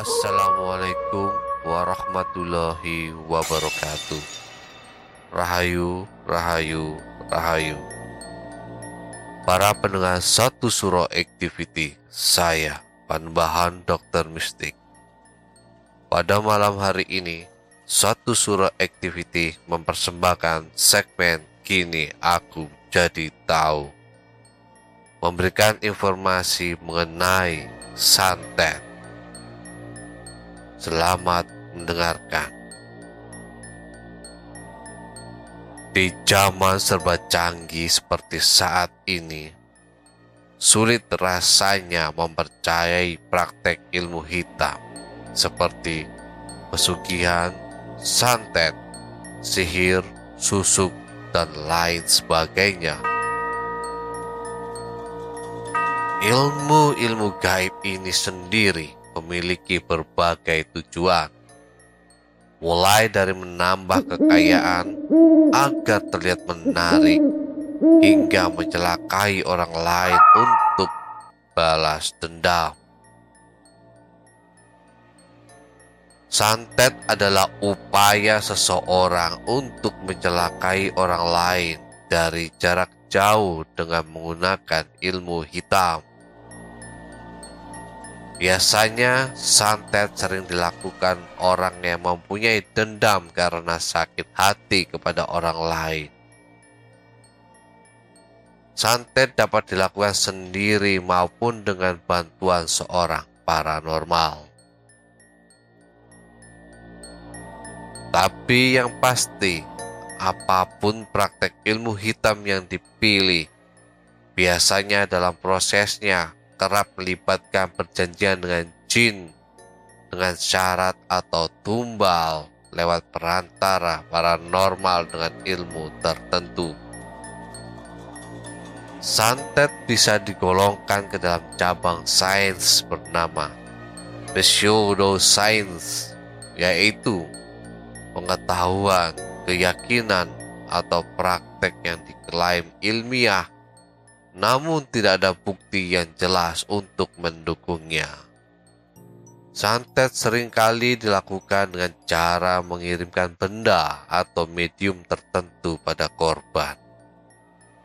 Assalamualaikum warahmatullahi wabarakatuh. Rahayu, rahayu, rahayu. Para pendengar satu suro activity, saya Panbahan Dokter Mistik. Pada malam hari ini, satu suro activity mempersembahkan segmen Kini Aku Jadi Tahu. Memberikan informasi mengenai santet. Selamat mendengarkan. Di zaman serba canggih seperti saat ini, sulit rasanya mempercayai praktek ilmu hitam seperti pesugihan, santet, sihir, susuk, dan lain sebagainya. Ilmu-ilmu gaib ini sendiri memiliki berbagai tujuan, mulai dari menambah kekayaan agar terlihat menarik, hingga mencelakai orang lain untuk balas dendam. Santet adalah upaya seseorang untuk mencelakai orang lain dari jarak jauh dengan menggunakan ilmu hitam. Biasanya santet sering dilakukan orang yang mempunyai dendam karena sakit hati kepada orang lain. Santet dapat dilakukan sendiri maupun dengan bantuan seorang paranormal. Tapi yang pasti, apa pun praktek ilmu hitam yang dipilih, biasanya dalam prosesnya kerap melibatkan perjanjian dengan jin dengan syarat atau tumbal lewat perantara paranormal dengan ilmu tertentu. Santet bisa digolongkan ke dalam cabang sains bernama pseudoscience, yaitu pengetahuan, keyakinan, atau praktek yang diklaim ilmiah namun tidak ada bukti yang jelas untuk mendukungnya. Santet sering kali dilakukan dengan cara mengirimkan benda atau medium tertentu pada korban.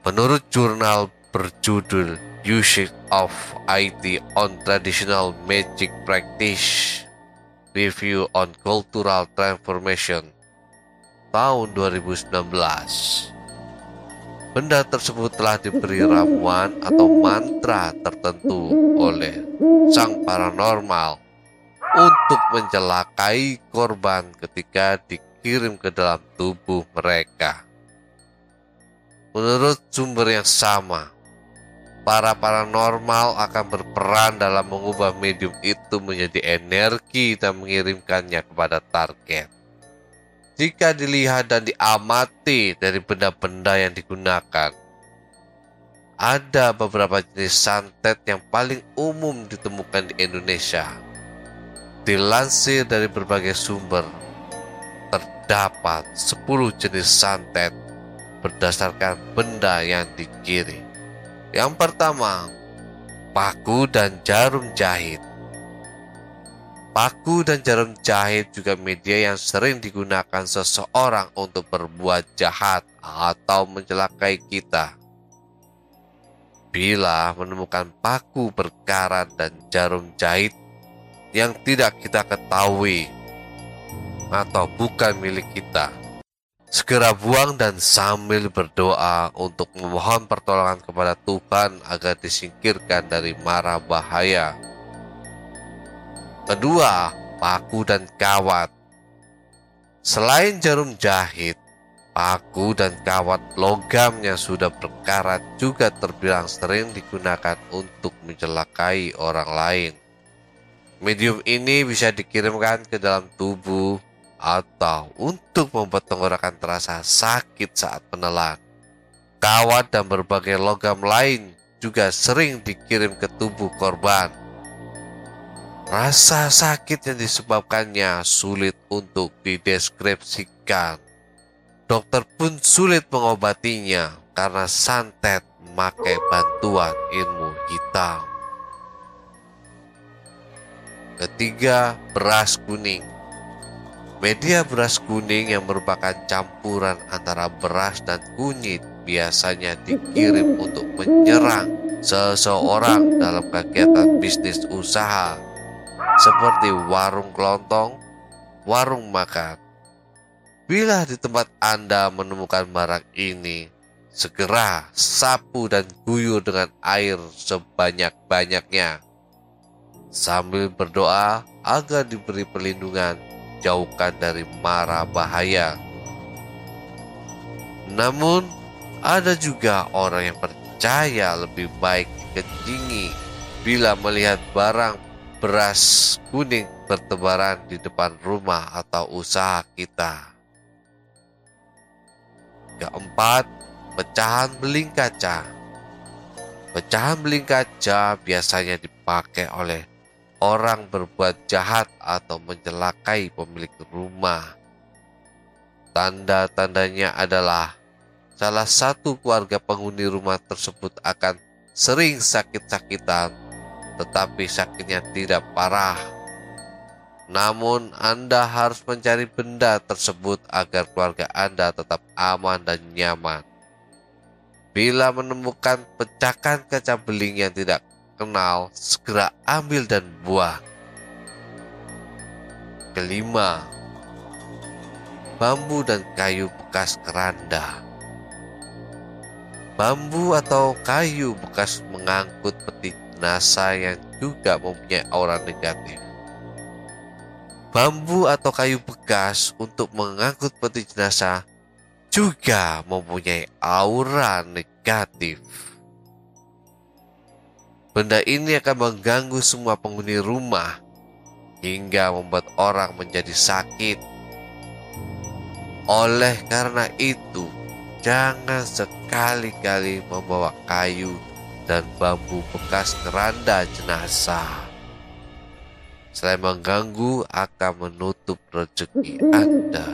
Menurut jurnal berjudul Usage of IT on Traditional Magic Practice Review on Cultural Transformation tahun 2019, Benda tersebut telah diberi ramuan atau mantra tertentu oleh sang paranormal untuk mencelakai korban ketika dikirim ke dalam tubuh mereka. Menurut sumber yang sama, para paranormal akan berperan dalam mengubah medium itu menjadi energi dan mengirimkannya kepada target. Jika dilihat dan diamati dari benda-benda yang digunakan, ada beberapa jenis santet yang paling umum ditemukan di Indonesia. Dilansir dari berbagai sumber, terdapat 10 jenis santet berdasarkan benda yang dikirim. Yang pertama, paku dan jarum jahit. Paku dan jarum jahit juga media yang sering digunakan seseorang untuk berbuat jahat atau mencelakai kita. Bila menemukan paku berkarat dan jarum jahit yang tidak kita ketahui atau bukan milik kita, segera buang dan sambil berdoa untuk memohon pertolongan kepada Tuhan agar disingkirkan dari mara bahaya Kedua, paku dan kawat. Selain jarum jahit, paku dan kawat logam yang sudah berkarat juga terbilang sering digunakan untuk mencelakai orang lain. Medium ini bisa dikirimkan ke dalam tubuh atau untuk membuat tenggorokan terasa sakit saat menelan. Kawat dan berbagai logam lain juga sering dikirim ke tubuh korban Rasa sakit yang disebabkannya sulit untuk dideskripsikan. Dokter pun sulit mengobatinya karena santet memakai bantuan ilmu hitam. Ketiga, beras kuning. Media beras kuning yang merupakan campuran antara beras dan kunyit biasanya dikirim untuk menyerang seseorang dalam kegiatan bisnis usaha seperti warung kelontong, warung makan. Bila di tempat Anda menemukan barang ini, segera sapu dan guyur dengan air sebanyak-banyaknya. Sambil berdoa agar diberi perlindungan, jauhkan dari mara bahaya. Namun, ada juga orang yang percaya lebih baik dikencingi bila melihat barang beras kuning bertebaran di depan rumah atau usaha kita. Keempat, pecahan beling kaca. Pecahan beling kaca biasanya dipakai oleh orang berbuat jahat atau mencelakai pemilik rumah. Tanda-tandanya adalah salah satu keluarga penghuni rumah tersebut akan sering sakit-sakitan tetapi sakitnya tidak parah. Namun, Anda harus mencari benda tersebut agar keluarga Anda tetap aman dan nyaman. Bila menemukan pecahan kaca beling yang tidak kenal, segera ambil dan buang. Kelima, bambu dan kayu bekas keranda. Bambu atau kayu bekas mengangkut peti NASA yang juga mempunyai aura negatif. Bambu atau kayu bekas untuk mengangkut peti jenazah juga mempunyai aura negatif. Benda ini akan mengganggu semua penghuni rumah hingga membuat orang menjadi sakit. Oleh karena itu, jangan sekali-kali membawa kayu dan bambu bekas keranda jenazah. Selain mengganggu, akan menutup rezeki Anda.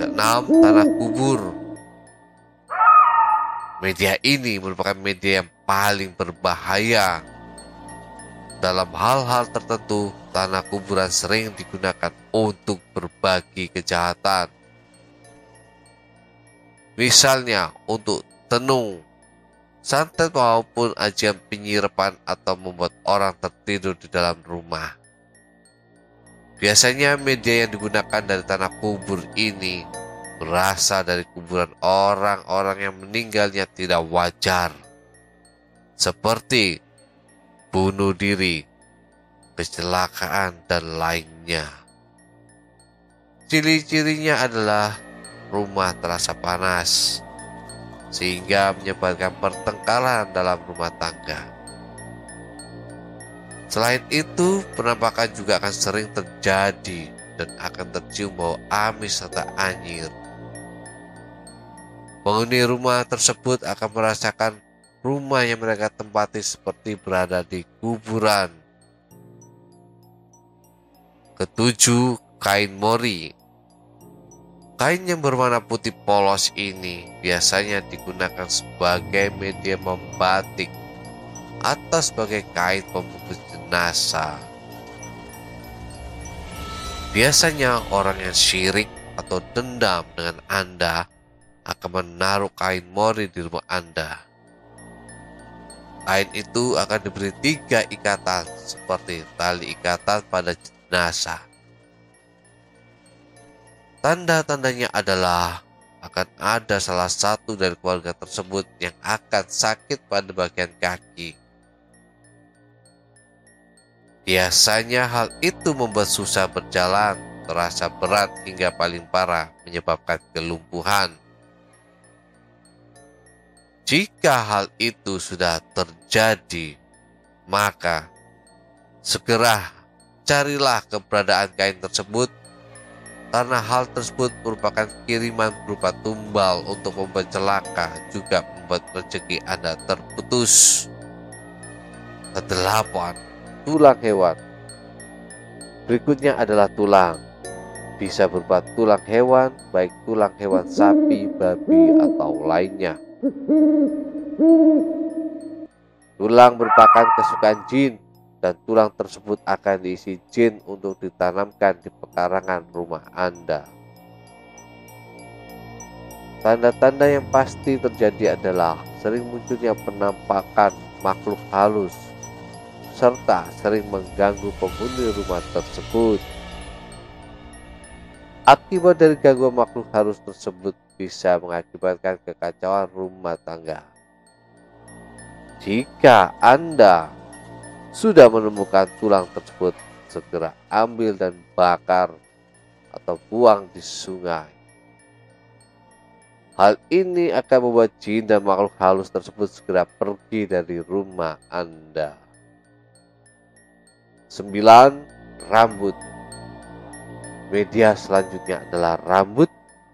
Keenam, tanah kubur. Media ini merupakan media yang paling berbahaya. Dalam hal-hal tertentu, tanah kuburan sering digunakan untuk berbagi kejahatan. Misalnya untuk tenung santet maupun ajian penyirapan atau membuat orang tertidur di dalam rumah. Biasanya media yang digunakan dari tanah kubur ini berasal dari kuburan orang-orang yang meninggalnya tidak wajar. Seperti bunuh diri, kecelakaan, dan lainnya. Ciri-cirinya adalah rumah terasa panas, sehingga menyebabkan pertengkaran dalam rumah tangga. Selain itu, penampakan juga akan sering terjadi dan akan tercium bau amis serta anyir. Penghuni rumah tersebut akan merasakan rumah yang mereka tempati seperti berada di kuburan. Ketujuh, kain mori. Kain yang berwarna putih polos ini biasanya digunakan sebagai media membatik atau sebagai kain pembungkus jenazah. Biasanya orang yang syirik atau dendam dengan Anda akan menaruh kain mori di rumah Anda. Kain itu akan diberi tiga ikatan seperti tali ikatan pada jenazah. Tanda-tandanya adalah akan ada salah satu dari keluarga tersebut yang akan sakit pada bagian kaki. Biasanya hal itu membuat susah berjalan, terasa berat hingga paling parah menyebabkan kelumpuhan. Jika hal itu sudah terjadi, maka segera carilah keberadaan kain tersebut karena hal tersebut merupakan kiriman berupa tumbal untuk membuat celaka juga membuat rezeki Anda terputus. Kedelapan, tulang hewan. Berikutnya adalah tulang. Bisa berupa tulang hewan, baik tulang hewan sapi, babi, atau lainnya. Tulang merupakan kesukaan jin dan tulang tersebut akan diisi jin untuk ditanamkan di pekarangan rumah Anda. Tanda-tanda yang pasti terjadi adalah sering munculnya penampakan makhluk halus serta sering mengganggu penghuni rumah tersebut. Akibat dari gangguan makhluk halus tersebut bisa mengakibatkan kekacauan rumah tangga. Jika Anda sudah menemukan tulang tersebut, segera ambil dan bakar atau buang di sungai. Hal ini akan membuat jin dan makhluk halus tersebut segera pergi dari rumah Anda. 9. Rambut Media selanjutnya adalah rambut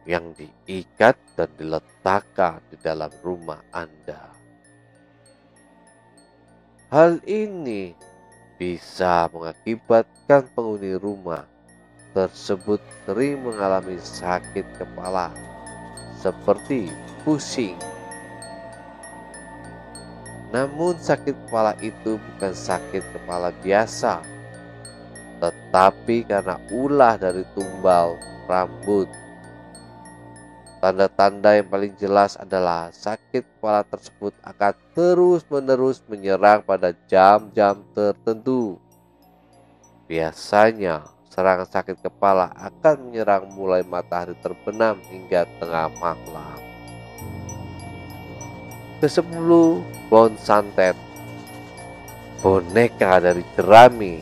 yang diikat dan diletakkan di dalam rumah Anda. Hal ini bisa mengakibatkan penghuni rumah tersebut sering mengalami sakit kepala seperti pusing. Namun sakit kepala itu bukan sakit kepala biasa, tetapi karena ulah dari tumbal rambut Tanda-tanda yang paling jelas adalah sakit kepala tersebut akan terus-menerus menyerang pada jam-jam tertentu. Biasanya, serangan sakit kepala akan menyerang mulai matahari terbenam hingga tengah malam. Kesepuluh, Bon Santet Boneka dari jerami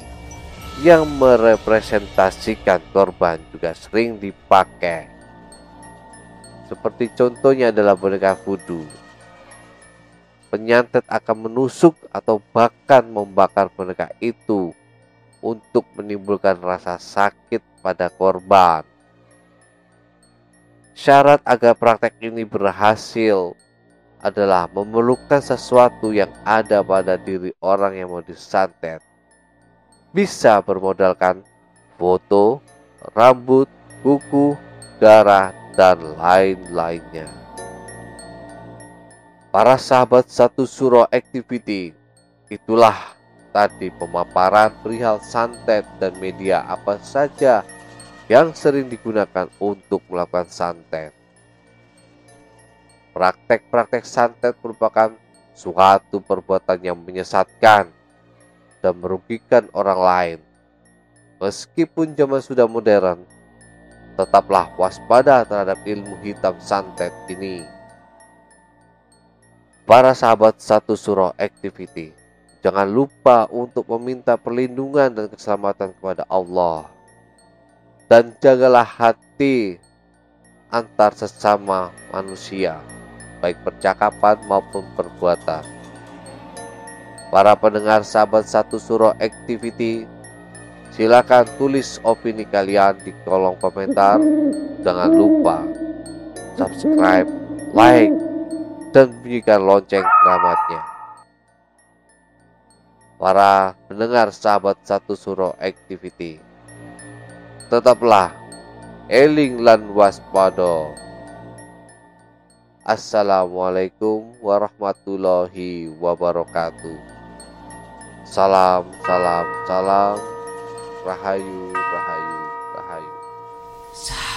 yang merepresentasikan korban juga sering dipakai seperti contohnya adalah boneka voodoo. Penyantet akan menusuk atau bahkan membakar boneka itu untuk menimbulkan rasa sakit pada korban. Syarat agar praktek ini berhasil adalah memerlukan sesuatu yang ada pada diri orang yang mau disantet. Bisa bermodalkan foto, rambut, buku, darah, dan lain-lainnya. Para sahabat satu surah activity, itulah tadi pemaparan perihal santet dan media apa saja yang sering digunakan untuk melakukan santet. Praktek-praktek santet merupakan suatu perbuatan yang menyesatkan dan merugikan orang lain. Meskipun zaman sudah modern, tetaplah waspada terhadap ilmu hitam santet ini. Para sahabat satu surah activity, jangan lupa untuk meminta perlindungan dan keselamatan kepada Allah. Dan jagalah hati antar sesama manusia, baik percakapan maupun perbuatan. Para pendengar sahabat satu surah activity, Silakan tulis opini kalian di kolom komentar. Jangan lupa subscribe, like, dan bunyikan lonceng keramatnya. Para pendengar sahabat satu suro activity, tetaplah eling lan waspada. Assalamualaikum warahmatullahi wabarakatuh. Salam, salam, salam. Rahayu, rahayu, rahayu. Sahabat